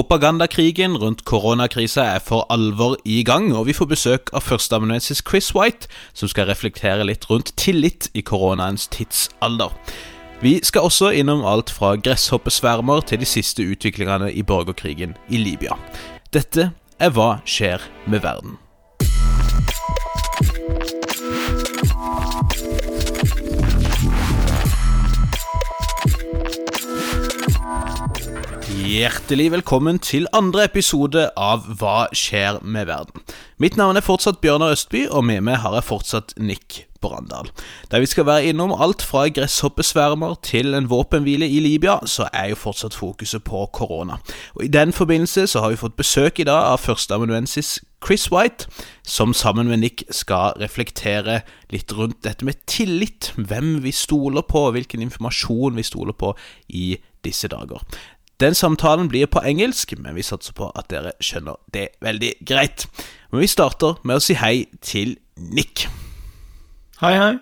Propagandakrigen rundt koronakrisa er for alvor i gang, og vi får besøk av førsteamanuensis Chris White, som skal reflektere litt rundt tillit i koronaens tidsalder. Vi skal også innom alt fra gresshoppesvermer til de siste utviklingene i borgerkrigen i Libya. Dette er Hva skjer med verden? Hjertelig velkommen til andre episode av Hva skjer med verden? Mitt navn er fortsatt Bjørnar Østby, og med meg har jeg fortsatt Nick Brandal. Der vi skal være innom alt fra gresshoppesvermer til en våpenhvile i Libya, så er jo fortsatt fokuset på korona. Og I den forbindelse så har vi fått besøk i dag av førsteamanuensis Chris White, som sammen med Nick skal reflektere litt rundt dette med tillit. Hvem vi stoler på, hvilken informasjon vi stoler på i disse dager. Den samtalen blir på engelsk, men vi satser på at dere skjønner det veldig greit. Men vi starter med å si hei til Nick. Hei, hei.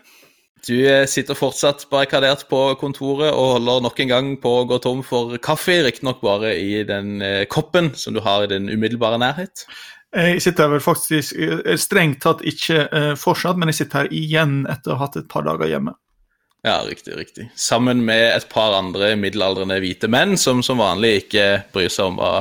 Du eh, sitter fortsatt barrikadert på kontoret og holder nok en gang på å gå tom for kaffe, riktignok bare i den eh, koppen som du har i din umiddelbare nærhet. Jeg sitter vel faktisk eh, strengt tatt ikke fortsatt, men jeg sitter her igjen etter å ha hatt et par dager hjemme. Ja, riktig. riktig. Sammen med et par andre middelaldrende hvite menn som som vanlig ikke bryr seg om hva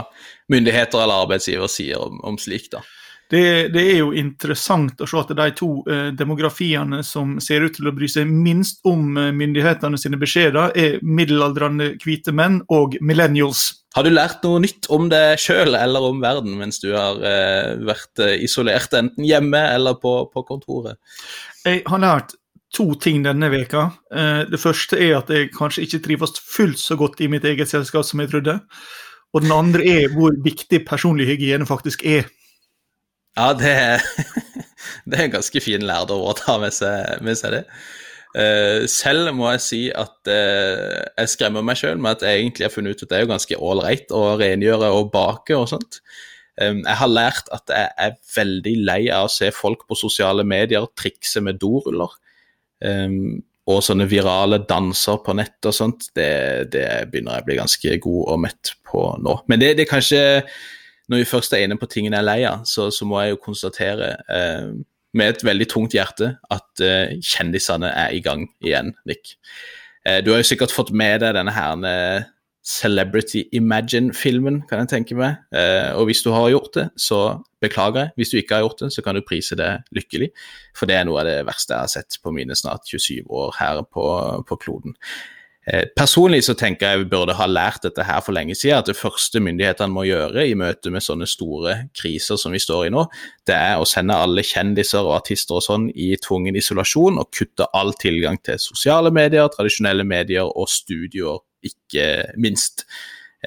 myndigheter eller arbeidsgiver sier om, om slikt. da. Det, det, er jo interessant å se at de to eh, demografiene som ser ut til å bry seg minst om eh, myndighetene sine beskjeder, er middelaldrende hvite menn og millennials. Har du lært noe nytt om deg sjøl eller om verden mens du har eh, vært eh, isolert, enten hjemme eller på, på kontoret? Jeg har lært to ting denne veka. Eh, det første er at jeg kanskje ikke trives fullt så godt i mitt eget selskap som jeg trodde. Og den andre er hvor viktig personlig hygiene faktisk er. Ja, det er, det er en ganske fin lærdom å ta med seg, med seg det. Uh, selv må jeg si at uh, jeg skremmer meg sjøl med at jeg egentlig har funnet ut at det er jo ganske ålreit å rengjøre og bake og sånt. Jeg har lært at jeg er veldig lei av å se folk på sosiale medier trikse med doruller. Um, og sånne virale danser på nett og sånt, det, det, begynner jeg å bli ganske god og mett på nå. Men det, det er kanskje Når vi først er inne på tingene jeg er lei av, så, så, må jeg jo konstatere eh, med et veldig tungt hjerte at eh, kjendisene er i gang igjen, Nick. Eh, du har jo sikkert fått med deg denne her Celebrity Imagine-filmen, kan jeg tenke meg. Eh, og hvis du har gjort det, så beklager jeg. Hvis du ikke har gjort det, så kan du prise det lykkelig. For det er noe av det verste jeg har sett på mine snart 27 år her på, på kloden. Eh, personlig så tenker jeg vi burde ha lært dette her for lenge siden. At det første myndighetene må gjøre i møte med sånne store kriser som vi står i nå, det er å sende alle kjendiser og artister og sånn i tvungen isolasjon og kutte all tilgang til sosiale medier, tradisjonelle medier og studioer ikke minst.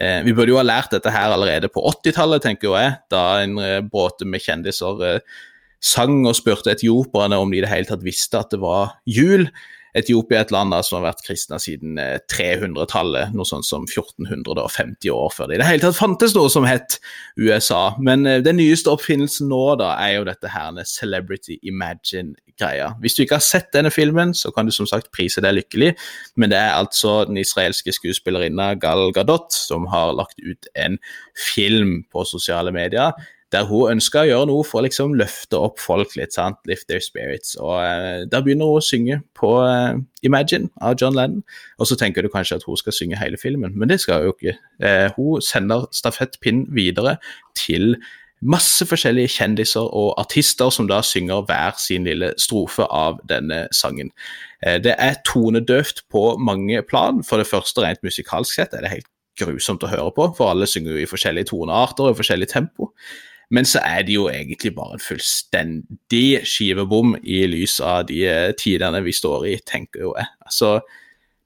Eh, vi burde jo ha lært dette her allerede på 80-tallet, tenker jeg, da en eh, bråte med kjendiser eh, sang og spurte etioperne om de i det hele tatt visste at det var jul. Etiopia er et land da, som har vært kristna siden 300-tallet, eh, noe sånt som 1450 år før det i det hele tatt fantes noe som het USA. Men uh, den nyeste oppfinnelsen nå da, er jo dette her Celebrity Imagine-greia. Hvis du ikke har sett denne filmen, så kan du som sagt prise deg lykkelig, men det er altså den israelske skuespillerinna Gal Gadot som har lagt ut en film på sosiale medier der hun ønska å gjøre noe for å liksom løfte opp folk litt, sant? lift their spirits. Og uh, Der begynner hun å synge på uh, Imagine av John Lennon. Og så tenker du kanskje at hun skal synge hele filmen, men det skal hun jo ikke. Uh, hun sender stafettpinnen videre til masse forskjellige kjendiser og artister som da synger hver sin lille strofe av denne sangen. Det er tonedøvt på mange plan. For det første, rent musikalsk sett, er det helt grusomt å høre på, for alle synger jo i forskjellige tonearter og i forskjellig tempo. Men så er det jo egentlig bare en fullstendig skivebom i lys av de eh, tidene vi står i, tenker jo jeg. Altså,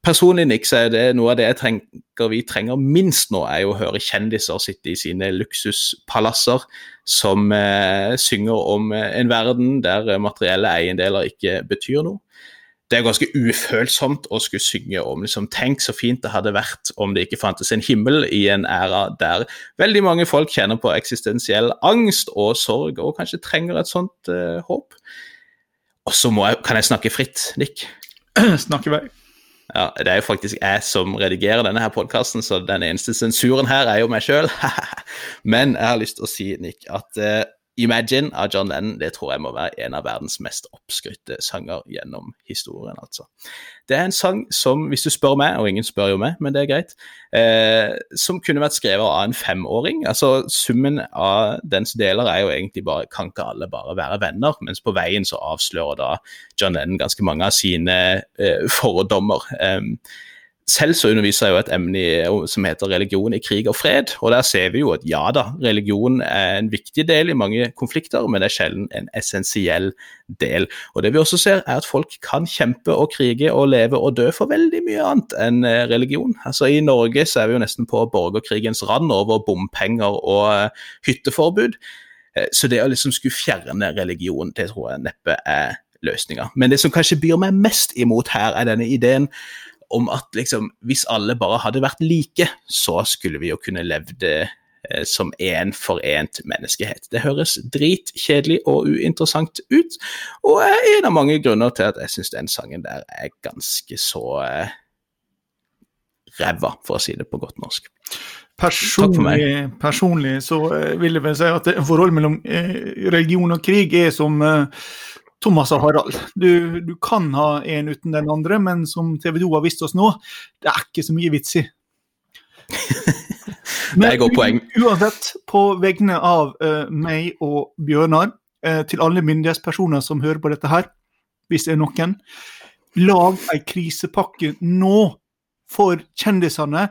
Personlig Nick, så er det noe av det jeg tenker vi trenger minst nå, er jo å høre kjendiser sitte i sine luksuspalasser som eh, synger om eh, en verden der materielle eiendeler ikke betyr noe det er ganske ufølsomt å skulle synge om liksom, Tenk så fint det hadde vært om det ikke fantes en himmel i en æra der veldig mange folk kjenner på eksistensiell angst og sorg, og kanskje trenger et sånt uh, håp. Og så kan jeg snakke fritt, Nick. Snakke vei. Ja, Det er jo faktisk jeg som redigerer denne her podkasten, så den eneste sensuren her er jo meg sjøl. Men jeg har lyst til å si, Nick, at uh, Imagine av John Lennon det tror jeg må være en av verdens mest oppskrytte sanger gjennom historien. altså. Det er en sang som, hvis du spør meg, og ingen spør jo meg, men det er greit, eh, som kunne vært skrevet av en femåring. altså Summen av dens deler er jo egentlig bare Kan ikke alle bare være venner? Mens på veien så avslører da John Lennon ganske mange av sine eh, fordommer. Um, selv så underviser jeg jo et emne som heter religion i krig og fred, og der ser vi jo at ja da, religion er en viktig del i mange konflikter, men det er sjelden en essensiell del. Og Det vi også ser, er at folk kan kjempe og krige og leve og dø for veldig mye annet enn eh, religion. Altså I Norge så er vi jo nesten på borgerkrigens rand over bompenger og uh, hytteforbud, uh, så det å liksom skulle fjerne religion, det tror jeg neppe er løsninga. Men det som kanskje byr meg mest imot her, er denne ideen om at liksom, hvis alle bare hadde vært like, så skulle vi jo kunne levd eh, som én forent menneskehet. Det høres dritkjedelig og uinteressant ut, og er en av mange grunner til at jeg syns den sangen der er ganske så eh, ræva, for å si det på godt norsk. Personlig, personlig så eh, vil jeg vel si at forholdet mellom eh, religion og krig er som eh, Thomas og Harald. Du, du, kan ha en uten den andre, men som TV 2 har vist oss nå, det er ikke så mye vits i. det er et godt poeng. Uansett, på vegne av uh, meg og Bjørnar, uh, til alle myndighetspersoner som hører på dette her, hvis det er noen, lag ei krisepakke nå for kjendisene,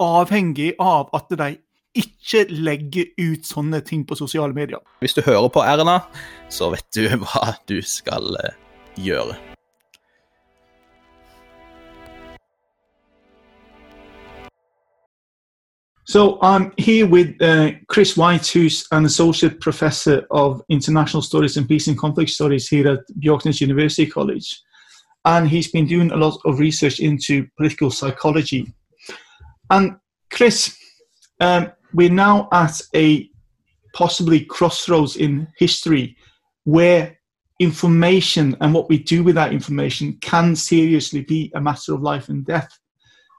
avhengig av at de ikke legge ut sånne ting på sosiale medier. Hvis du hører på Erna, så vet du hva du skal uh, gjøre. So I'm here with uh, Chris White, who's an associate professor of international studies and peace and conflict studies here at Bjorknes University College. And he's been doing a lot of research into political psychology. And Chris, um, we're now at a possibly crossroads in history where information and what we do with that information can seriously be a matter of life and death.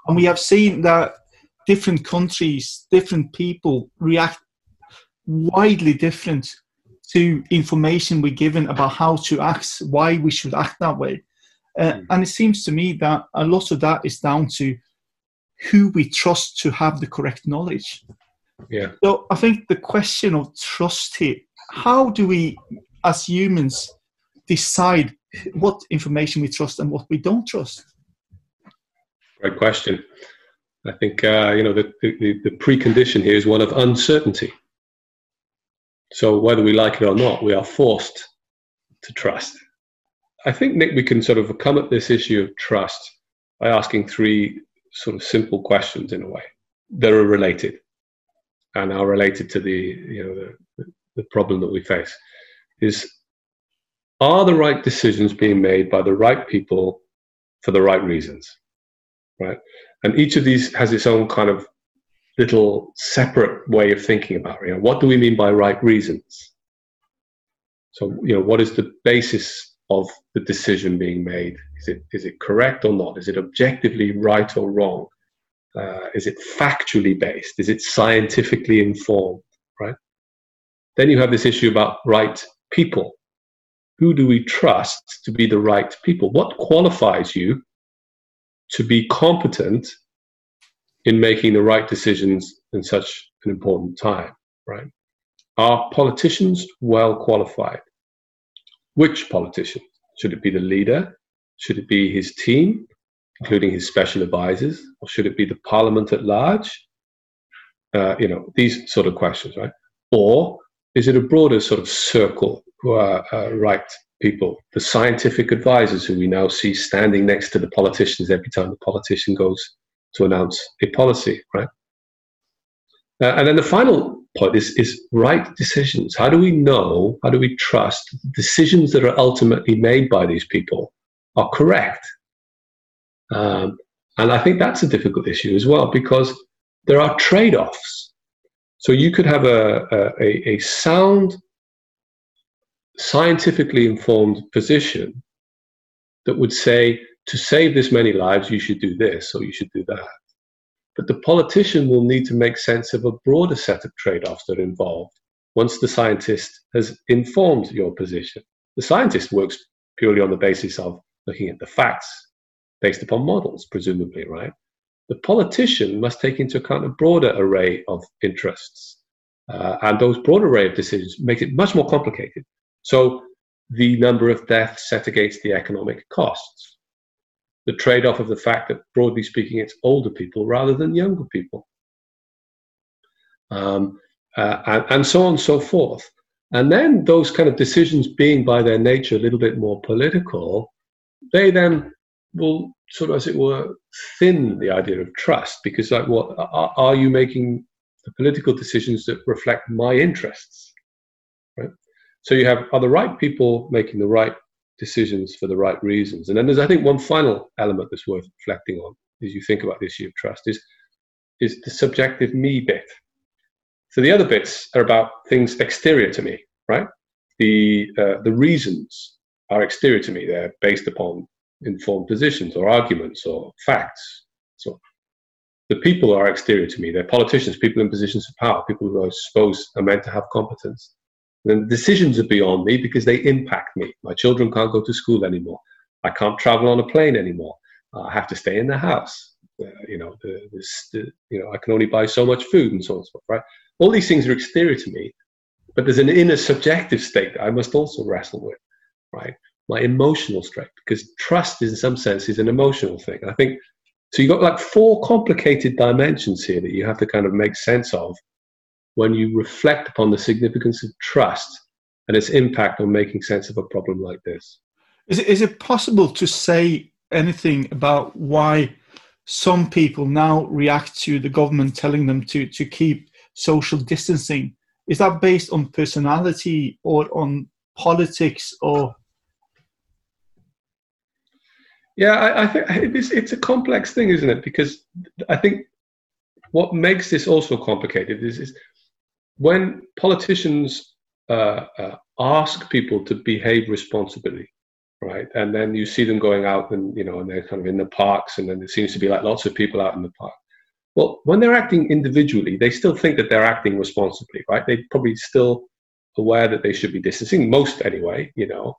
And we have seen that different countries, different people react widely different to information we're given about how to act, why we should act that way. Uh, hmm. and it seems to me that a lot of that is down to who we trust to have the correct knowledge. Yeah. So I think the question of trust here, how do we as humans decide what information we trust and what we don't trust? Great question. I think uh, you know the, the, the precondition here is one of uncertainty. So whether we like it or not, we are forced to trust. I think Nick, we can sort of come at this issue of trust by asking three sort of simple questions in a way that are related and are related to the you know the, the problem that we face is are the right decisions being made by the right people for the right reasons right? And each of these has its own kind of little separate way of thinking about it. You know what do we mean by right reasons? So you know what is the basis of the decision being made? Is it is it correct or not? Is it objectively right or wrong uh, is it factually based? Is it scientifically informed? Right. Then you have this issue about right people. Who do we trust to be the right people? What qualifies you to be competent in making the right decisions in such an important time? Right. Are politicians well qualified? Which politician? Should it be the leader? Should it be his team? Including his special advisors, or should it be the parliament at large? Uh, you know, these sort of questions, right? Or is it a broader sort of circle who are uh, right people, the scientific advisors who we now see standing next to the politicians every time the politician goes to announce a policy, right? Uh, and then the final point is, is right decisions. How do we know, how do we trust decisions that are ultimately made by these people are correct? Um, and I think that's a difficult issue as well because there are trade offs. So you could have a, a, a sound, scientifically informed position that would say, to save this many lives, you should do this or you should do that. But the politician will need to make sense of a broader set of trade offs that are involved once the scientist has informed your position. The scientist works purely on the basis of looking at the facts based upon models, presumably, right? The politician must take into account a broader array of interests. Uh, and those broad array of decisions makes it much more complicated. So the number of deaths set against the economic costs, the trade off of the fact that, broadly speaking, it's older people rather than younger people, um, uh, and, and, so on and so forth. And then those kind of decisions being by their nature a little bit more political, they then will sort of, as it were, thin the idea of trust because, like, what are, are you making the political decisions that reflect my interests? Right. So you have are the right people making the right decisions for the right reasons. And then there's, I think, one final element that's worth reflecting on as you think about the issue of trust is, is the subjective me bit. So the other bits are about things exterior to me, right? The, uh, the reasons are exterior to me. They're based upon informed positions or arguments or facts. So the people are exterior to me. They're politicians, people in positions of power, people who I suppose are meant to have competence. And decisions are beyond me because they impact me. My children can't go to school anymore. I can't travel on a plane anymore. Uh, I have to stay in the house. Uh, you know, the, the, you know, I can only buy so much food and so on and so forth. Right? All these things are exterior to me, but there's an inner subjective state that I must also wrestle with. Right? My emotional strength because trust, in some sense, is an emotional thing. I think so. You've got like four complicated dimensions here that you have to kind of make sense of when you reflect upon the significance of trust and its impact on making sense of a problem like this. Is it, is it possible to say anything about why some people now react to the government telling them to, to keep social distancing? Is that based on personality or on politics or? Yeah, I, I think it's, it's a complex thing, isn't it? Because I think what makes this also complicated is, is when politicians uh, uh, ask people to behave responsibly, right, and then you see them going out and you know, and they're kind of in the parks, and then there seems to be like lots of people out in the park. Well, when they're acting individually, they still think that they're acting responsibly, right? They're probably still aware that they should be distancing, most anyway, you know.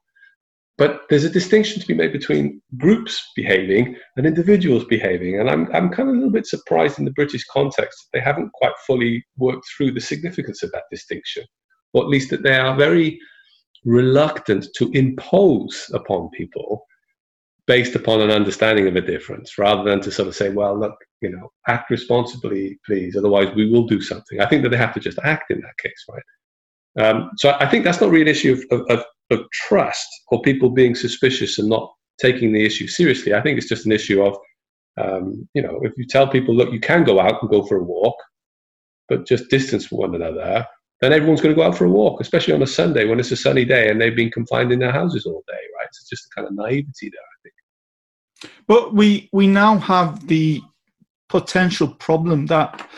But there's a distinction to be made between groups behaving and individuals behaving. And I'm, I'm kind of a little bit surprised in the British context that they haven't quite fully worked through the significance of that distinction, or at least that they are very reluctant to impose upon people based upon an understanding of a difference rather than to sort of say, well, look, you know, act responsibly, please, otherwise we will do something. I think that they have to just act in that case, right? Um, so I think that's not really an issue of, of, of trust or people being suspicious and not taking the issue seriously. I think it's just an issue of, um, you know, if you tell people, look, you can go out and go for a walk, but just distance from one another, then everyone's going to go out for a walk, especially on a Sunday when it's a sunny day and they've been confined in their houses all day, right? So It's just a kind of naivety there, I think. But we we now have the potential problem that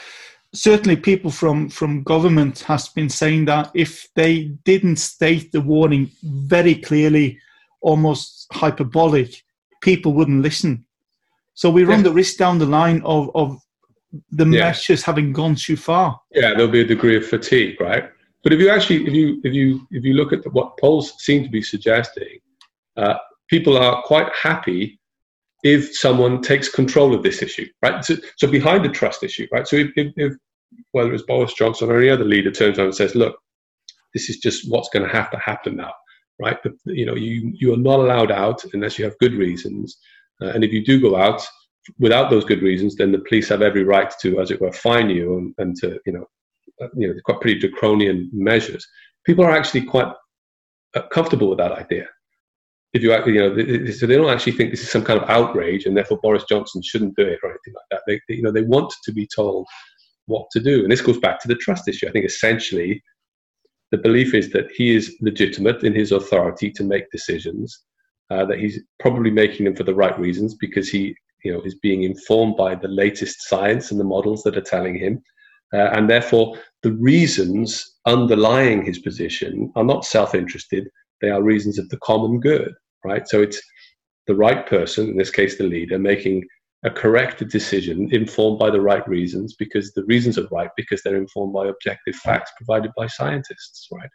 certainly people from from government has been saying that if they didn't state the warning very clearly almost hyperbolic people wouldn't listen so we run yeah. the risk down the line of of the yeah. measures having gone too far yeah there'll be a degree of fatigue right but if you actually if you if you if you look at the, what polls seem to be suggesting uh, people are quite happy if someone takes control of this issue, right? So, so behind the trust issue, right? So if, if, if, whether it's Boris Johnson or any other leader turns around and says, look, this is just what's going to have to happen now, right? But, you know, you, you are not allowed out unless you have good reasons. Uh, and if you do go out without those good reasons, then the police have every right to, as it were, fine you and, and to, you know, uh, you know, quite pretty draconian measures. People are actually quite uh, comfortable with that idea if you you know so they don't actually think this is some kind of outrage and therefore Boris Johnson shouldn't do it or anything like that. They, you know they want to be told what to do, and this goes back to the trust issue. I think essentially the belief is that he is legitimate in his authority to make decisions, uh, that he's probably making them for the right reasons because he you know is being informed by the latest science and the models that are telling him. Uh, and therefore, the reasons underlying his position are not self interested, they are reasons of the common good, right? So it's the right person, in this case the leader, making a correct decision informed by the right reasons because the reasons are right because they're informed by objective facts provided by scientists, right?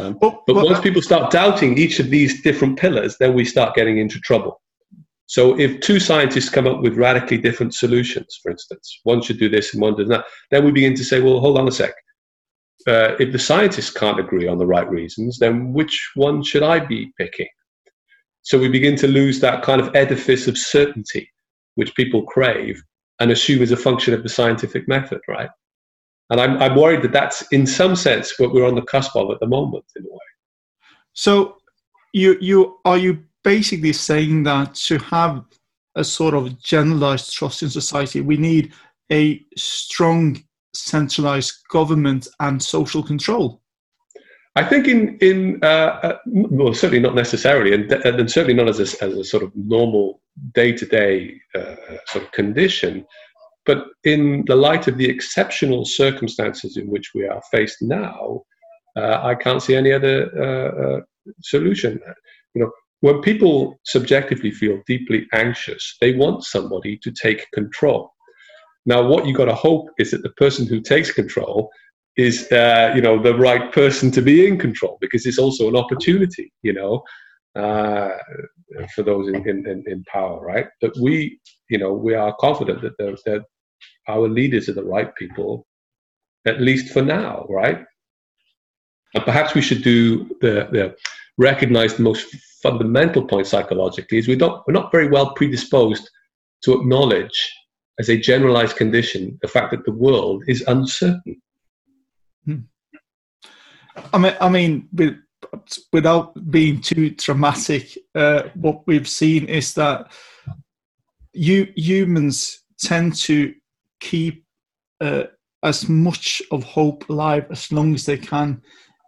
Um, Well, but well, once people start doubting each of these different pillars, then we start getting into trouble. So if two scientists come up with radically different solutions, for instance, one should do this and one does not, then we begin to say, well, hold on a sec. Uh, if the scientists can't agree on the right reasons, then which one should I be picking? So we begin to lose that kind of edifice of certainty which people crave and assume is a function of the scientific method, right? And I'm, I'm worried that that's in some sense what we're on the cusp of at the moment, in a way. So you you are you basically saying that to have a sort of generalized trust in society, we need a strong centralized government and social control. I think in in uh, uh, well certainly not necessarily, and, and certainly not as a, as a sort of normal day to day sort of condition, but in the light of the exceptional circumstances in which we are faced now, uh, I can't see any other uh, uh, solution. You know, when people subjectively feel deeply anxious, they want somebody to take control. Now, what you've got to hope is that the person who takes control is uh, you know the right person to be in control because it's also an opportunity you know uh, for those in, in, in power right? But we you know we are confident that, that our leaders are the right people at least for now right? And perhaps we should do the, the recognize the most fundamental point psychologically is we don't we're not very well predisposed to acknowledge as a generalized condition the fact that the world is uncertain. I mean, I mean, with, without being too dramatic, uh, what we've seen is that you humans tend to keep uh, as much of hope alive as long as they can,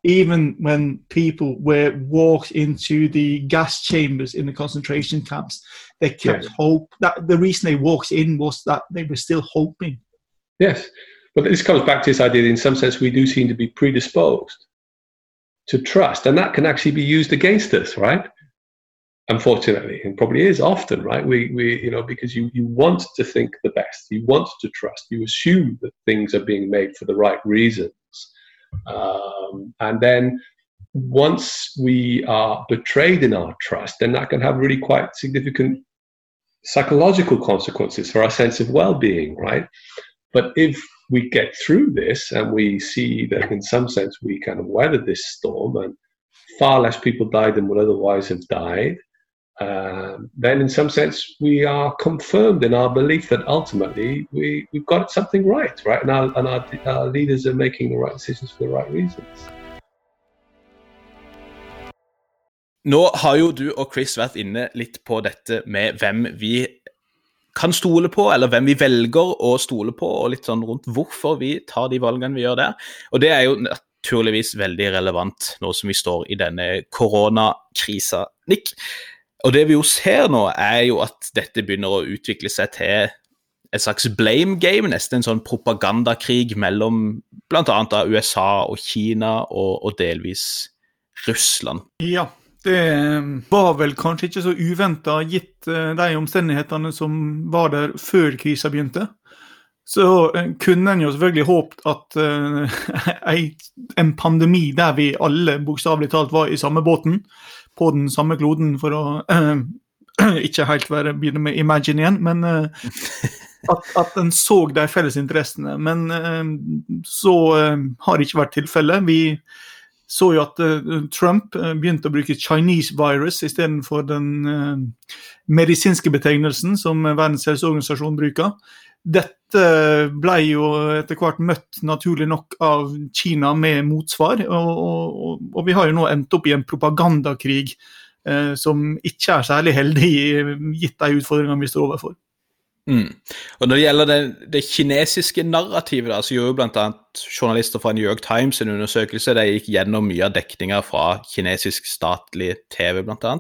even when people were walked into the gas chambers in the concentration camps. They kept hope. That the reason they walked in was that they were still hoping. Yes, but this comes back to this idea that in some sense we do seem to be predisposed to trust, and that can actually be used against us, right? Unfortunately, and probably is often, right? We, we, you know, because you you want to think the best, you want to trust, you assume that things are being made for the right reasons, um, and then once we are betrayed in our trust, then that can have really quite significant psychological consequences for our sense of well-being, right? But if we get through this and we see that in some sense we kind of weathered this storm and far less people died than would otherwise have died, um, then in some sense we are confirmed in our belief that ultimately we, we've got something right, right? And, our, and our, our leaders are making the right decisions for the right reasons. Nå har jo du og Chris vært inne litt på dette med hvem vi kan stole på, eller hvem vi velger å stole på, og litt sånn rundt hvorfor vi tar de valgene vi gjør der. Og det er jo naturligvis veldig relevant nå som vi står i denne koronakrisa, Nick. Og det vi jo ser nå, er jo at dette begynner å utvikle seg til et slags blame game, nesten en sånn propagandakrig mellom bl.a. USA og Kina og, og delvis Russland. Ja, det var vel kanskje ikke så uventa, gitt eh, de omstendighetene som var der før krisa begynte. Så eh, kunne en jo selvfølgelig håpet at eh, en pandemi der vi alle bokstavelig talt var i samme båten, på den samme kloden, for å ikke helt være begynne med Imagine igjen, men eh, at, at en så de felles interessene. Men eh, så eh, har det ikke vært tilfellet. Vi så jo at Trump begynte å bruke Chinese virus istedenfor den medisinske betegnelsen som Verdens helseorganisasjon bruker. Dette ble jo etter hvert møtt naturlig nok av Kina med motsvar, og, og, og vi har jo nå endt opp i en propagandakrig eh, som ikke er særlig heldig gitt de utfordringene vi står overfor. Mm. Og Når det gjelder det, det kinesiske narrativet, da, så gjorde jo bl.a. journalister fra New York Times en undersøkelse der de gikk gjennom mye av dekninga fra kinesisk statlig TV, bl.a.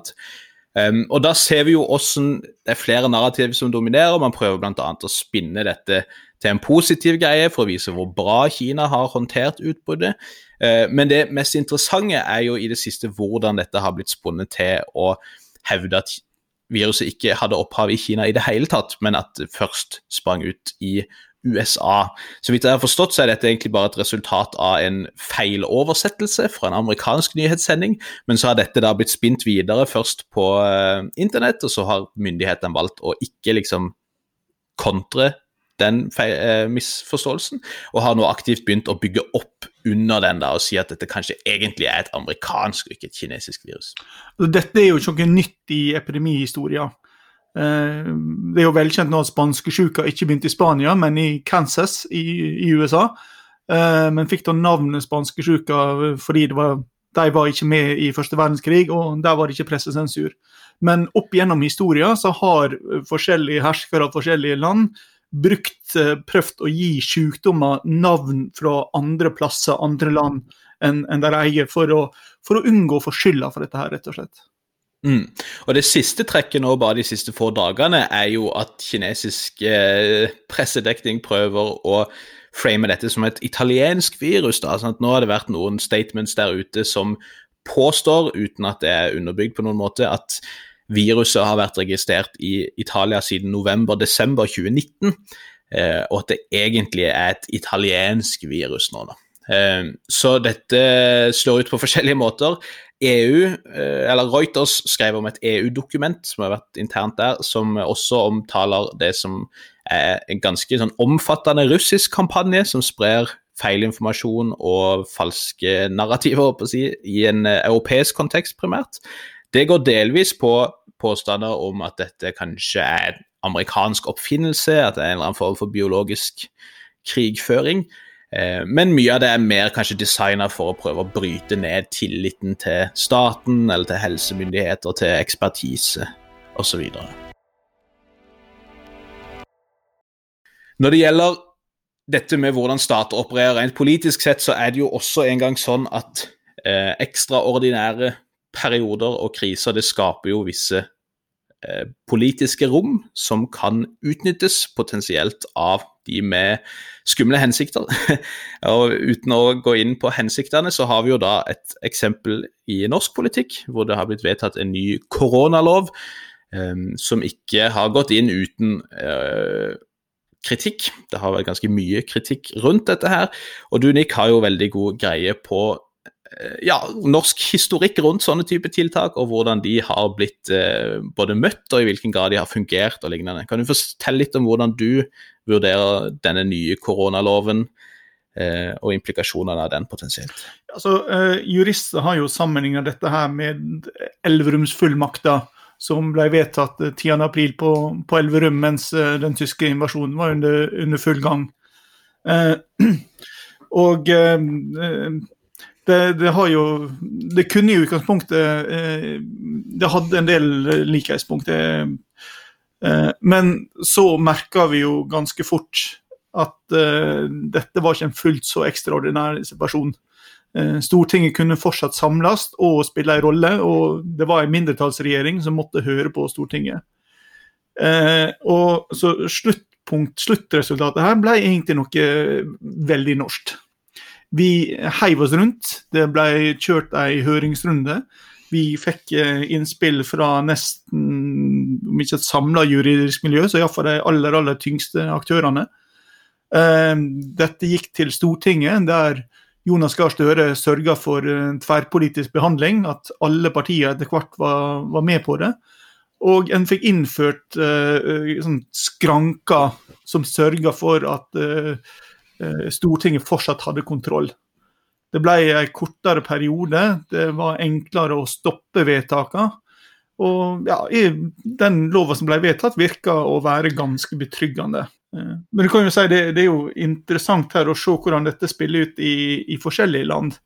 Um, og da ser vi jo hvordan det er flere narrativ som dominerer. Man prøver bl.a. å spinne dette til en positiv greie for å vise hvor bra Kina har håndtert utbruddet. Uh, men det mest interessante er jo i det siste hvordan dette har blitt spunnet til å hevde at viruset ikke hadde opphav i Kina i det hele tatt, men at det først sprang ut i USA. Så vidt jeg har forstått, så er dette egentlig bare et resultat av en feiloversettelse fra en amerikansk nyhetssending, men så har dette da blitt spint videre først på uh, internett, og så har myndighetene valgt å ikke liksom kontre den uh, misforståelsen, og har nå aktivt begynt å bygge opp under den da, og si at dette kanskje egentlig er et amerikansk ikke et kinesisk virus. Dette er jo ikke noe nytt i epidemihistorien. Eh, det er jo velkjent nå at spanskesjuka ikke begynte i Spania, men i Kansas i, i USA. Eh, men fikk da navnet spanskesjuka fordi var, de var ikke med i første verdenskrig, og der var det ikke pressesensur. Men opp gjennom historien så har forskjellige herskere av forskjellige land brukt, eh, prøvd å gi sykdommer navn fra andre plasser, andre land enn en der eier, for å, for å unngå å få skylda for dette her, rett og slett. Mm. Og Det siste trekket nå bare de siste få dagene er jo at kinesisk eh, pressedekning prøver å frame dette som et italiensk virus. da, sånn at Nå har det vært noen statements der ute som påstår, uten at det er underbygd på noen måte, at viruset har vært registrert i Italia siden november-desember 2019, eh, og at det egentlig er et italiensk virus nå. da. Eh, så dette slår ut på forskjellige måter. EU, eh, eller Reuters skrev om et EU-dokument som har vært internt der, som også omtaler det som er en ganske sånn omfattende russisk kampanje som sprer feilinformasjon og falske narrativer si, i en europeisk kontekst, primært. Det går delvis på påstander om at dette kanskje er en amerikansk oppfinnelse, at det er en eller annen form for biologisk krigføring. Eh, men mye av det er mer kanskje designa for å prøve å bryte ned tilliten til staten eller til helsemyndigheter, til ekspertise osv. Når det gjelder dette med hvordan stater opererer rent politisk sett, så er det jo også en gang sånn at eh, ekstraordinære perioder og kriser det skaper jo visse eh, politiske rom som kan utnyttes potensielt av de med skumle hensikter. og Uten å gå inn på hensiktene, så har vi jo da et eksempel i norsk politikk hvor det har blitt vedtatt en ny koronalov um, som ikke har gått inn uten uh, kritikk. Det har vært ganske mye kritikk rundt dette her. Og du, Nick, har jo veldig god greie på Eh, ja, norsk historikk rundt sånne type tiltak, og hvordan de har blitt eh, både møtt og i hvilken grad de har fungert og lignende. Kan du fortelle litt om hvordan du vurderer denne nye koronaloven eh, og implikasjonene av den potensielt? Altså, eh, Jurister har jo sammenlignet dette her med Elverumsfullmakta som ble vedtatt 10.4 på, på Elverum mens eh, den tyske invasjonen var under, under full gang. Eh, og det, det, har jo Det kunne i utgangspunktet eh, Det hadde en del likhetspunkt. Eh, men så merka vi jo ganske fort at eh, dette var ikke en fullt så ekstraordinær situasjon. Stortinget kunne fortsatt samles og spille en rolle, og det var en mindretallsregjering som måtte høre på Stortinget. og så sluttpunkt, Sluttresultatet her ble egentlig noe veldig norsk. Vi heiv oss rundt. Det ble kjørt ei høringsrunde. Vi fikk eh, innspill fra nesten, om ikke et samla juridisk miljø, så iallfall de aller, aller tyngste aktørene. Eh, dette gikk til Stortinget, der Jonas Gahr Støre sørga for tverrpolitisk behandling, at alle partier etter hvert var, var, med på det. Og en fikk innført uh, sånn skranker som sørga for at uh, Stortinget fortsatt hadde kontroll. Det ble en kortere periode, det var enklere å stoppe vedtakene. Og ja, den lova som ble vedtatt, virka å være ganske betryggende. Eh, men du kan jo si det, det er jo interessant her å se hvordan dette spiller ut i, i forskjellige land.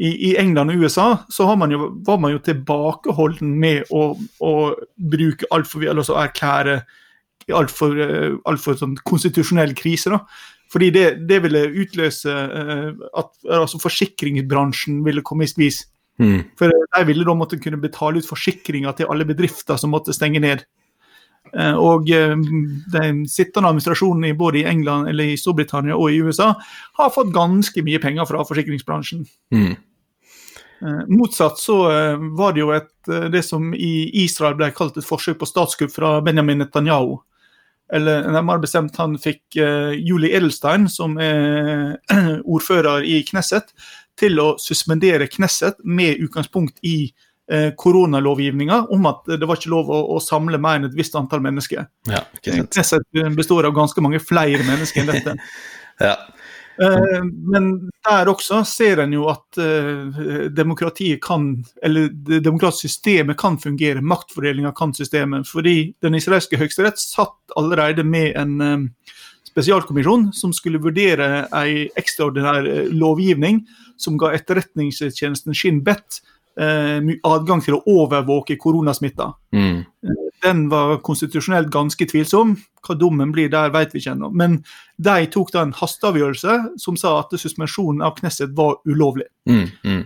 I, I, England og USA så man jo, var man jo tilbakeholden med å, å bruke altfor, altså erklære altfor alt for sånn konstitusjonell krise. da. Fordi det, det ville utløse uh, at altså forsikringsbransjen ville komme i skvis. Mm. For de ville da måtte kunne betale ut forsikringer til alle bedrifter som måtte stenge ned. Uh, og uh, den sittende administrasjonen i både i England, eller i Storbritannia og i USA har fått ganske mye penger fra forsikringsbransjen. Mm. Eh, motsatt så eh, var det jo et, eh, det som i Israel ble kalt et forsøk på statskupp fra Benjamin Netanyahu. Eller nærmere bestemt, han fikk Julie Edelstein, som er ordfører i Knesset, til å suspendere Knesset med utgangspunkt i uh, koronalovgivninga om at det var ikke lov å, å samle mer enn et visst antall mennesker. Ja. Knesset består av ganske mange flere mennesker enn dette. Ja. Eh, Men der også ser en jo at eh, demokratiet kan, eller det demokratiske systemet kan fungere. Maktfordelinga kan systemet. Fordi den israelske høyesterett satt allerede med en eh, spesialkommisjon som skulle vurdere en ekstraordinær eh, lovgivning som ga etterretningstjenesten Shin Bet eh, adgang til å overvåke koronasmitta. Mm. Den var konstitusjonelt ganske tvilsom. Hva dommen blir der, vet vi ikke ennå. Men de tok da en hasteavgjørelse som sa at suspensjonen av Knesset var ulovlig. Mm. Mm.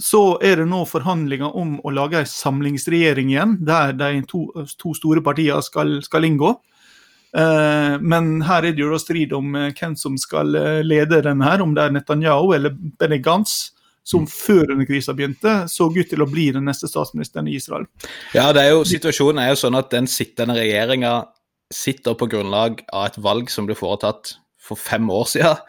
Så er det nå forhandlinger om å lage en samlingsregjering igjen, der de to, to store partiene skal, skal inngå. Eh, men her er det jo strid om eh, hvem som skal eh, lede den her, om det er Netanyahu eller Benny Gantz, som før denne krisa begynte, så ut til å bli den neste statsministeren i Israel. Ja, det er jo, situasjonen er jo sånn at den sittende regjeringa sitter på grunnlag av et valg som ble foretatt for fem år siden.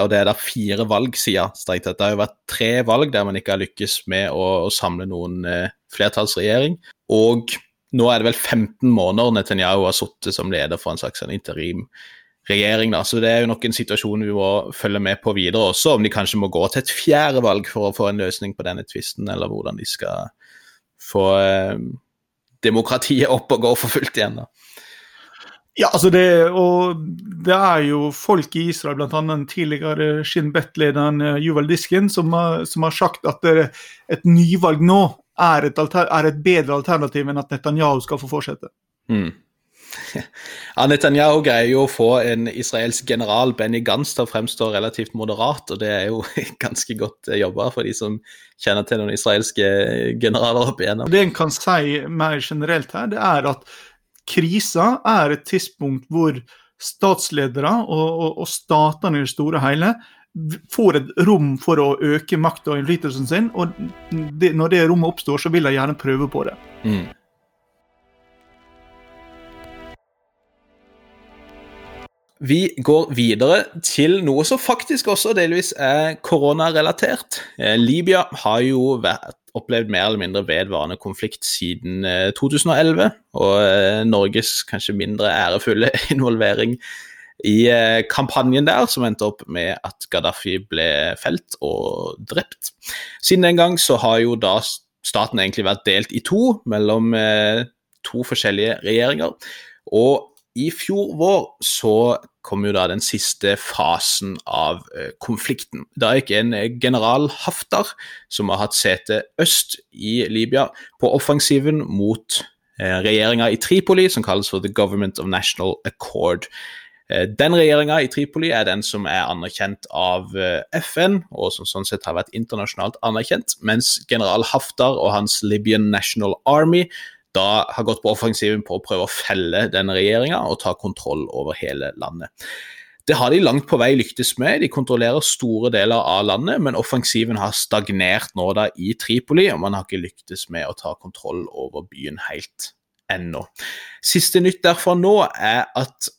Og det er da fire valg siden. strengt tatt. Det har jo vært tre valg der man ikke har lykkes med å, å samle noen eh, flertallsregjering. Og nå er det vel 15 måneder Netanyahu har sittet som leder for en slags sånn interimregjering. da, Så det er jo nok en situasjon vi må følge med på videre også, om de kanskje må gå til et fjerde valg for å få en løsning på denne tvisten, eller hvordan de skal få eh, demokratiet opp og gå for fullt igjen. da. Ja, altså det, og det er jo folk i Israel, bl.a. tidligere Shin Bet-lederen eh, Diskin, som har, som har sagt at det, et nyvalg nå er et, er et bedre alternativ enn at Netanyahu skal få fortsette. Mm. Ja, Netanyahu greier jo å få en israelsk general, Benny Gantz, til å fremstå relativt moderat, og det er jo ganske godt jobba for de som kjenner til noen israelske generaler opp igjennom. Det en kan si mer generelt her, det er at krisa er et tidspunkt hvor statsledere og, og, og statene i det store og hele får et rom for å øke makta og innflytelsen sin, og det, når det rommet oppstår, så vil de gjerne prøve på det. Mm. Vi går videre til noe som faktisk også delvis er koronarelatert. Eh, Libya har jo vært, opplevd mer eller mindre vedvarende konflikt siden eh, 2011, og eh, Norges kanskje mindre ærefulle involvering i eh, kampanjen der, som endte opp med at Gaddafi ble felt og drept. Siden den gang så har jo da staten egentlig vært delt i to, mellom eh, to forskjellige regjeringer. Og i fjor vår så kom jo da den siste fasen av eh, konflikten. Da gikk en general Haftar, som har hatt sete øst i Libya, på offensiven mot regjeringa i Tripoli, som kalles for The Government of National Accord. Eh, Den regjeringa i Tripoli er den som er anerkjent av eh, FN, og som sånn sett har vært internasjonalt anerkjent, mens general Haftar og hans Libyan National Army da har gått på offensiven på å prøve å felle den regjeringa og ta kontroll over hele landet. Det har de langt på vei lyktes med, de kontrollerer store deler av landet, men offensiven har stagnert nå da i Tripoli, og man har ikke lyktes med å ta kontroll over byen helt ennå. Siste nytt derfra nå er at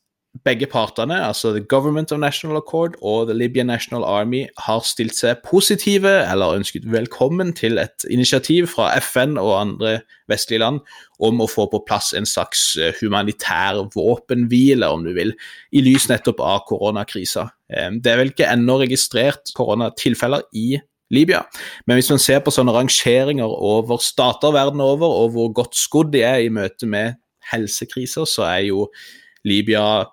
begge partene, altså The Government of National Accord og The Libyan National Army, har stilt seg positive eller ønsket velkommen til et initiativ fra FN og andre vestlige land om å få på plass en slags eh, humanitær våpenhvile, om du vil, i lys nettopp av koronakrisa. Eh, Det er vel ikke ennå registrert koronatilfeller i Libya, men hvis man ser på sånne rangeringer over stater verden over, og hvor godt skodd de er i møte med helsekriser, så er jo Libya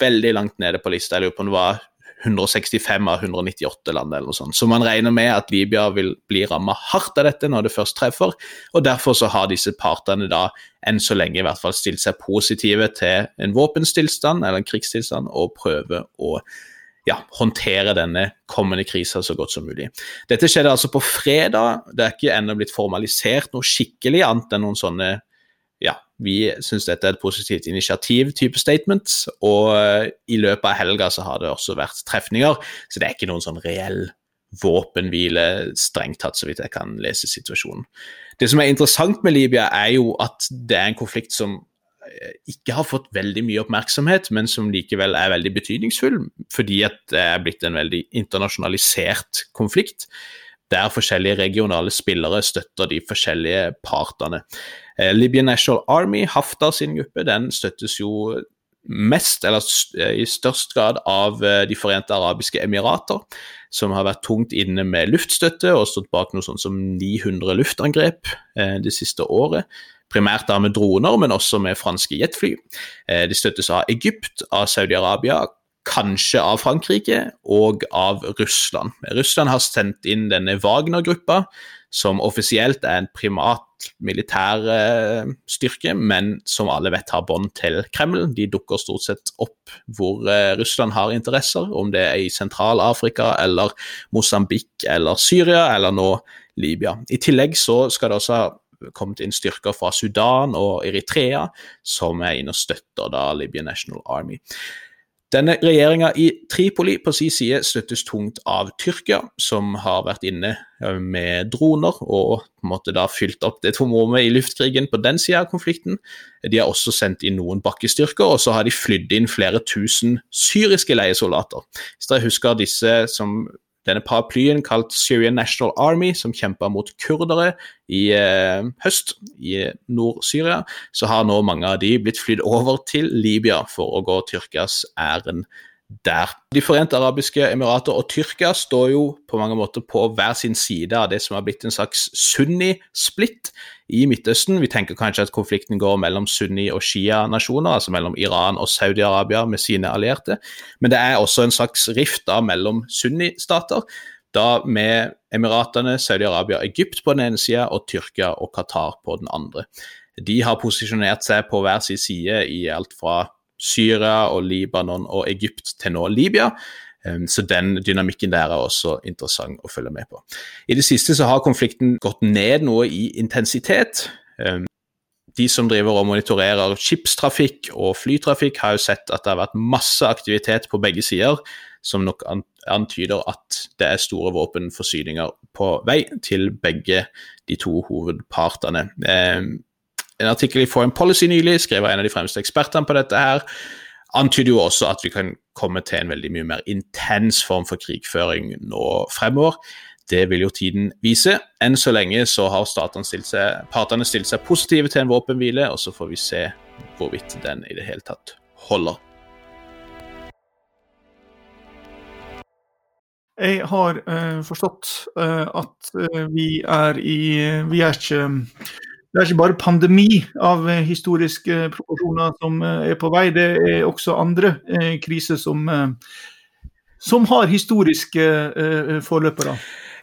veldig langt nede på lista. Jeg lurer på om det var 165 av 198 land eller noe sånt. Så man regner med at Libya vil bli ramma hardt av dette når det først treffer, og derfor så har disse partene da enn så lenge i hvert fall stilt seg positive til en våpenstillstand eller en krigstilstand og prøve å ja, håndtere denne kommende krisa så godt som mulig. Dette skjedde altså på fredag. Det er ikke ennå blitt formalisert noe skikkelig annet enn noen sånne vi syns dette er et positivt initiativ-type statements, og eh, i løpet av helga så har det også vært trefninger, så det er ikke noen sånn reell våpenhvile, strengt tatt, så vidt jeg kan lese situasjonen. Det som er interessant med Libya, er jo at det er en konflikt som eh, ikke har fått veldig mye oppmerksomhet, men som likevel er veldig betydningsfull, fordi at det er blitt en veldig internasjonalisert konflikt, der forskjellige regionale spillere støtter de forskjellige partene. Eh, Libyan National Army, Haftar sin gruppe, den støttes jo mest, eller i størst grad, av De forente arabiske emirater, som har vært tungt inne med luftstøtte og stått bak noe sånt som 900 luftangrep eh, det siste året. Primært da med droner, men også med franske jetfly. Eh, de støttes av Egypt, av Saudi-Arabia, kanskje av Frankrike og av Russland. Russland har sendt inn denne Wagner-gruppa, som offisielt er en primat militær eh, styrke, men som alle vet har bånd til Kreml. De dukker stort sett opp hvor eh, Russland har interesser, om det er i Sentral-Afrika eller Mosambik eller Syria eller nå Libya. I tillegg så skal det også ha kommet inn styrker fra Sudan og Eritrea, som er inne og støtter da Libyan National Army. Denne regjeringa i Tripoli på sin side støttes tungt av Tyrkia, som har vært inne eh, med droner og på en måte da fylt opp det tomrommet i luftkrigen på den sida av konflikten. De har også sendt inn noen bakkestyrker, og så har de flydd inn flere tusen syriske leiesoldater. Hvis dere husker disse som denne paraplyen kalt Syrian National Army, som kjempa mot kurdere i eh, høst i Nord-Syria, så har nå mange av de blitt flydd over til Libya for å gå Tyrkias ærend der. De forente arabiske emirater og Tyrkia står jo på mange måter på hver sin side av det som har blitt en slags sunni-splitt i Midtøsten. Vi tenker kanskje at konflikten går mellom sunni- og shia-nasjoner, altså mellom Iran og Saudi-Arabia med sine allierte, men det er også en slags rift da mellom sunni-stater. Da med Emiratene, Saudi-Arabia og Egypt på den ene sida og Tyrkia og Qatar på den andre. De har posisjonert seg på hver sin side i alt fra Syria og Libanon og Egypt til nå Libya. Så den dynamikken der er også interessant å følge med på. I det siste så har konflikten gått ned noe i intensitet. De som driver og monitorerer skipstrafikk og flytrafikk, har jo sett at det har vært masse aktivitet på begge sider, som nok antyder at det er store våpenforsyninger på vei til begge de to hovedpartene. En artikkel i Foreign Policy nylig, skrevet av en av de fremste ekspertene på dette, her, antyder jo også at vi kan komme til en veldig mye mer intens form for krigføring nå fremover. Det vil jo tiden vise. Enn så lenge så har stilt seg, partene stilt seg positive til en våpenhvile, og så får vi se hvorvidt den i det hele tatt holder. Jeg har uh, forstått uh, at uh, vi er i Vi er ikke det er ikke bare pandemi av eh, historiske proporsjoner som eh, er på vei, det er også andre eh, kriser som, som har historiske forløpere.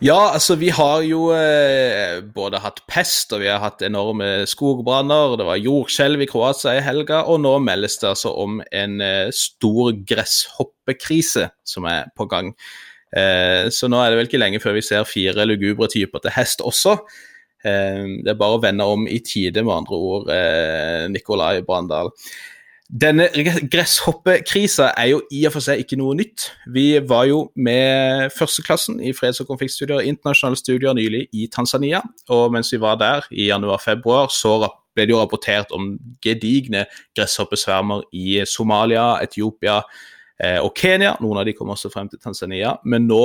Ja, altså vi har jo eh, både hatt pest og vi har hatt enorme skogbranner. Det var jordskjelv i Kroatia i helga, og nå meldes det altså om en eh, stor gresshoppekrise som er på gang. Eh, så nå er det vel ikke lenge før vi ser fire lugubre typer til hest også. Eh, det er bare å vende om i tide, med andre ord, eh, Nikolai Brandal. Denne gresshoppekrisa er jo i og for seg ikke noe nytt. Vi var jo med førsteklassen i freds- og konfliktstudier, internasjonale studier nylig i Tanzania. Og mens vi var der i januar-februar, så ble det jo rapportert om gedigne gresshoppesvermer i Somalia, Etiopia eh, og Kenya. Noen av de kom også frem til Tanzania. Men nå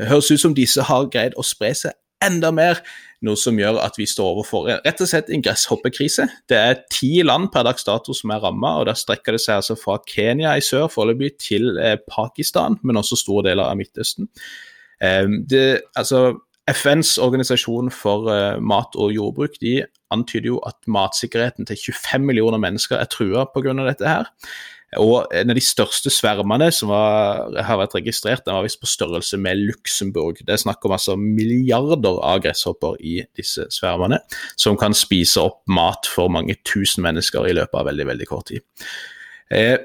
høres ut som disse har greid å spre seg enda mer noe som gjør at vi står overfor rett og slett en gresshoppekrise. Det er ti land per dags dato som er ramma, og der strekker det seg altså fra Kenya i sør foreløpig til eh, Pakistan, men også store deler av Midtøsten. Eh, det, altså, FNs organisasjon for uh, mat og jordbruk de antyder jo at matsikkerheten til 25 millioner mennesker er trua pga. dette. her. Og en av de største svermene som var, har vært registrert, den var visst på størrelse med Luxembourg. Det er snakk om altså milliarder av gresshopper i disse svermene, som kan spise opp mat for mange tusen mennesker i løpet av veldig, veldig kort tid. Eh,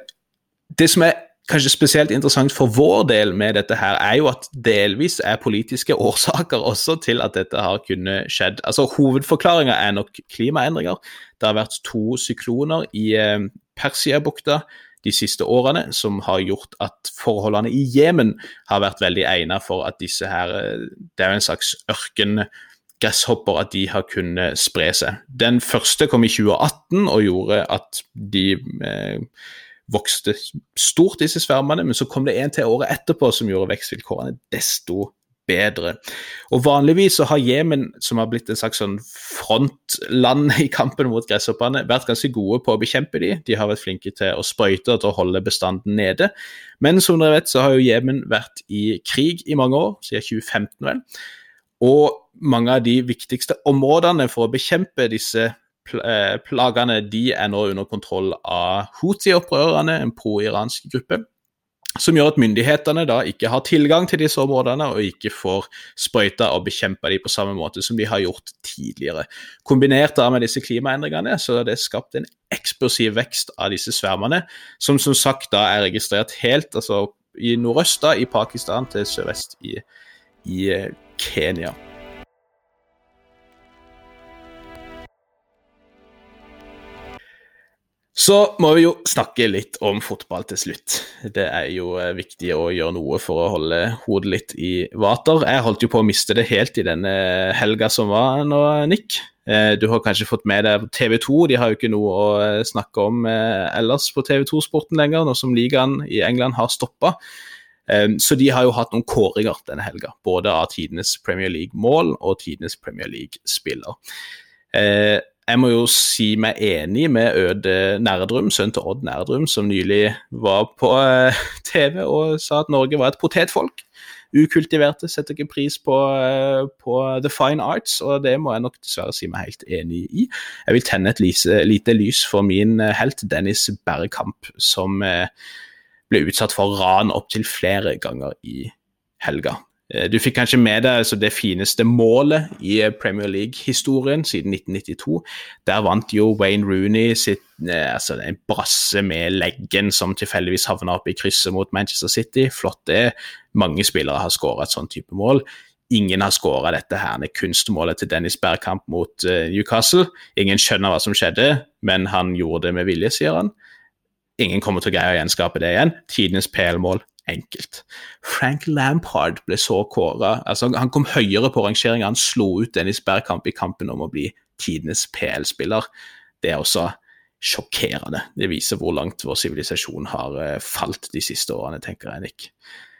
det som er kanskje spesielt interessant for vår del med dette her, er jo at delvis er politiske årsaker også til at dette har kunnet skjedd. Altså Hovedforklaringa er nok klimaendringer. Det har vært to sykloner i eh, Persiabukta de siste årene som har gjort at forholdene i Jemen har vært veldig egnet for at disse her eh, Det er jo en slags ørkengresshopper at de har kunnet spre seg. Den første kom i 2018 og gjorde at de eh, vokste stort, disse svermene, men så kom det en til året etterpå som gjorde vekstvilkårene desto bedre. Og Vanligvis så har Jemen, som har blitt en slags sånn frontland i kampen mot gresshoppene, vært ganske gode på å bekjempe de. De har vært flinke til å sprøyte og til å holde bestanden nede. Men som dere vet, så har jo Jemen vært i krig i mange år, siden 2015 vel. Og mange av de viktigste områdene for å bekjempe disse plagene de er nå under kontroll av Houthi-opprørerne, en pro-iransk gruppe. Som gjør at myndighetene da ikke har tilgang til disse områdene og ikke får sprøyta og bekjempa de på samme måte som de har gjort tidligere. Kombinert da med disse klimaendringene så har det skapt en eksplosiv vekst av disse svermene, som som sagt da er registrert helt altså i nordøst da, i Pakistan til sørvest i, i eh, Kenya. Så må vi jo snakke litt om fotball til slutt. Det er jo eh, viktig å gjøre noe for å holde hodet litt i vater. Jeg holdt jo på å miste det helt i denne helga som var nå, Nick. Eh, du har kanskje fått med deg TV 2, de har jo ikke noe å eh, snakke om ellers på TV 2-sporten lenger, nå som ligaen i England har stoppa. Så de har jo hatt noen kåringer denne helga, både av tidenes Premier League-mål og tidenes Premier League-spiller jeg må jo si meg enig med Øde Nærdrum, sønnen til Odd Nærdrum, som nylig var på eh, TV og sa at Norge var et potetfolk. Ukultiverte setter ikke pris på, eh, på, the fine arts, og det må jeg nok dessverre si meg helt enig i. Jeg vil tenne et lise, lite lys for min eh, helt Dennis Berrekamp, som ble utsatt for ran opptil flere ganger i helga. Eh, du fikk kanskje med deg altså, det fineste målet i eh, Premier League-historien siden 1992. Der vant jo Wayne Rooney sitt, eh, altså, en brasse med leggen som tilfeldigvis havna opp i krysset mot Manchester City. Flott det. Mange spillere har skåra et sånn type mål. Ingen har skåra dette her kunstmålet til Dennis Bergkamp mot Newcastle. Ingen skjønner hva som skjedde, men han gjorde det med vilje, sier han. Ingen kommer til å greie å gjenskape det igjen. Tidenes PL-mål enkelt. Frank Lampard ble så kåra altså Han kom høyere på rangeringa. Han slo ut Dennis Bergkamp i kampen om å bli tidenes PL-spiller. Det er også sjokkerende. Det viser hvor langt vår sivilisasjon har uh, falt de siste årene, tenker jeg, Nick.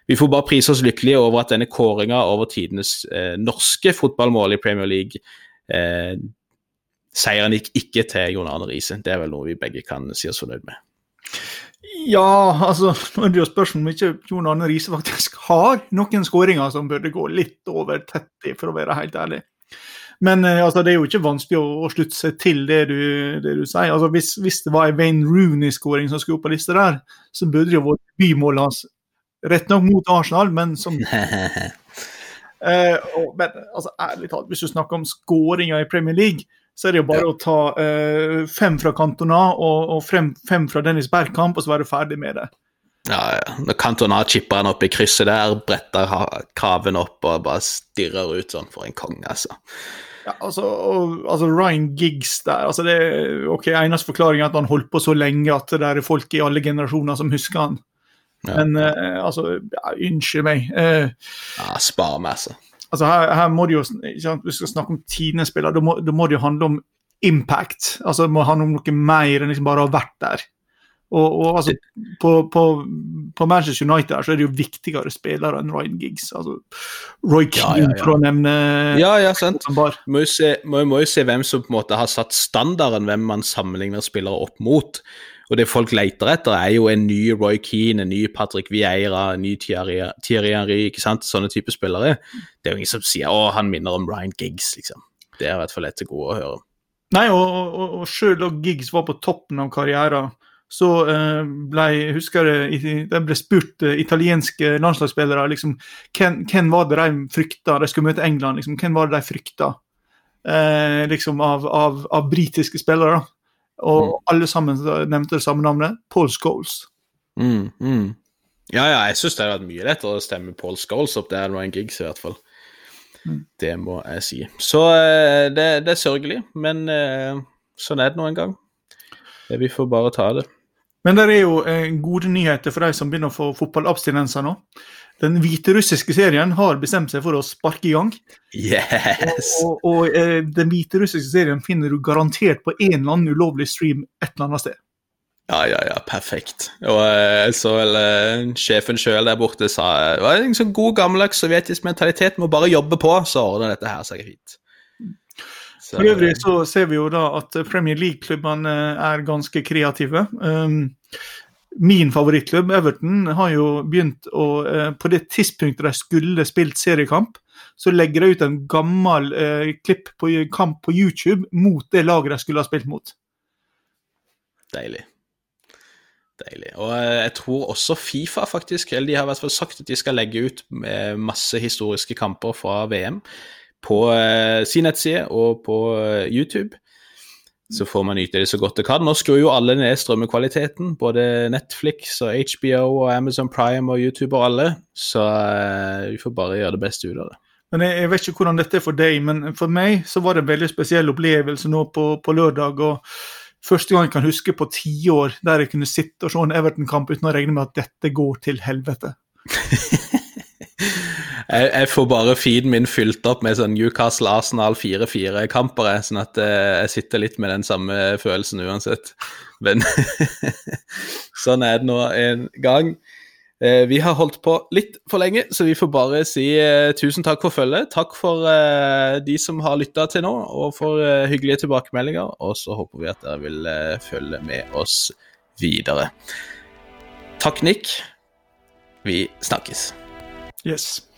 Vi får bare prise oss lykkelige over at denne kåringa over tidenes eh, norske fotballmål i Premier League eh, Seieren gikk ikke til Jon Arne Riise. Det er vel noe vi begge kan si oss fornøyd med. Ja, altså Nå er det jo spørsmål om ikke Jon Arne Riise faktisk har noen skåringer som burde gå litt over 30, for å være helt ærlig. Men eh, altså, det er jo ikke vanskelig å, å slutte seg til det du, det du sier. Altså, hvis, hvis, det var en Wayne Rooney-skåring som skulle opp på lista der, så burde det jo vært bymålet hans. Rett nok mot Arsenal, men som eh, og, Men altså, ærlig talt, hvis du snakker om skåringer i Premier League, så er det jo bare ja. å ta uh, fem fra Cantona og, og frem, fem fra Dennis Bergkamp, og så være ferdig med det. Ja, ja. Når Cantona chipper han opp i krysset der, bretter kraven opp og bare stirrer ut sånn for en konge, altså. Ja, altså, og, altså, Ryan Giggs der altså det, ok, Eneste forklaring er at han holdt på så lenge at det er folk i alle generasjoner som husker han. Ja. Men uh, altså, ja, unnskyld meg. Uh, ja, spar meg, altså altså her, her, må det jo, Vi skal snakke om tidenes spiller, da må, da må det jo handle om impact. altså Det må handle om noe mer enn liksom bare å ha vært der. Og, og altså, på, på, på, Manchester United så er det jo viktigere spillere enn Ryan Giggs. altså Roy Keane, ja, ja, ja. for å nevne Ja, ja, sant. Må jo, se, må, må jo se hvem som på en måte har satt standarden, hvem man sammenligner spillere opp mot. Og det folk leter etter, er jo en ny Roy Keane, en ny Patrick Vieira, en ny Thierry Henry, ikke sant? Sånne type spillere. Det er jo ingen som sier å, han minner om Ryan Giggs, liksom. Det er i hvert fall et til gode å høre. Nei, og, og, og selv da Giggs var på toppen av karrieren, så ble ble husker jeg, det ble spurt uh, italienske landslagsspillere liksom, hvem, hvem, var det de frykta de skulle møte England. Liksom, hvem var det de frykta eh, liksom av, av, av britiske spillere? da? Og mm. alle sammen nevnte det samme navnet. Paul Scholes. Mm, mm. Ja, ja, jeg syns det hadde vært mye lettere å stemme Paul Scholes opp der enn Ryan Giggs, i hvert fall. Mm. Det må jeg si. Så eh, det, det er sørgelig, men eh, sånn er det nå en gang. Vi får bare ta det. Men det er jo eh, gode nyheter for de som begynner å få fotballabstinenser nå. Den hviterussiske serien har bestemt seg for å sparke i gang. Yes! Og, og eh, den hviterussiske serien finner du garantert på en eller annen ulovlig stream et eller annet sted. Ja, ja, ja, perfekt. Og eh, jeg så vel eh, sjefen sjøl der borte sa det var en sånn god gammeldags sovjetisk mentalitet, må bare jobbe på, så ordner dette her seg fint. Så, For øvrig så ser vi jo da at Premier League-klubbene er ganske kreative. Um, min favorittklubb, Everton, har jo begynt å eh, På det tidspunktet de skulle spilt seriekamp, så legger de ut en gammel eh, klipp på kamp på YouTube mot det laget de skulle ha spilt mot. Deilig. Deilig. Og eh, jeg tror også Fifa faktisk, eller de har i hvert fall sagt at de skal legge ut eh, masse historiske kamper fra VM på sin nettside og på YouTube. Så får man nyte det så godt det kan. Nå skrur jo alle ned strømmekvaliteten. Både Netflix og HBO og Amazon Prime og YouTube og alle. Så eh, vi får bare gjøre det beste ut av det. Men jeg, jeg vet ikke hvordan dette er for deg, men for meg så var det en veldig spesiell opplevelse nå på, på lørdag. og Første gang jeg kan huske på tiår der jeg kunne sitte og se en Everton-kamp uten å regne med at dette går til helvete. jeg, jeg, får bare feeden min fylt opp med sånn Newcastle Arsenal 4-4-kamper, sånn at eh, jeg sitter litt med den samme følelsen uansett. Men sånn er det nå en gang. Eh, vi har holdt på litt for lenge, så vi får bare si eh, tusen takk for følget. Takk for de som har lytta til nå, og for hyggelige tilbakemeldinger. Og så håper vi at dere vil følge med oss videre. Takk, Nick. Vi snakkes. Yes.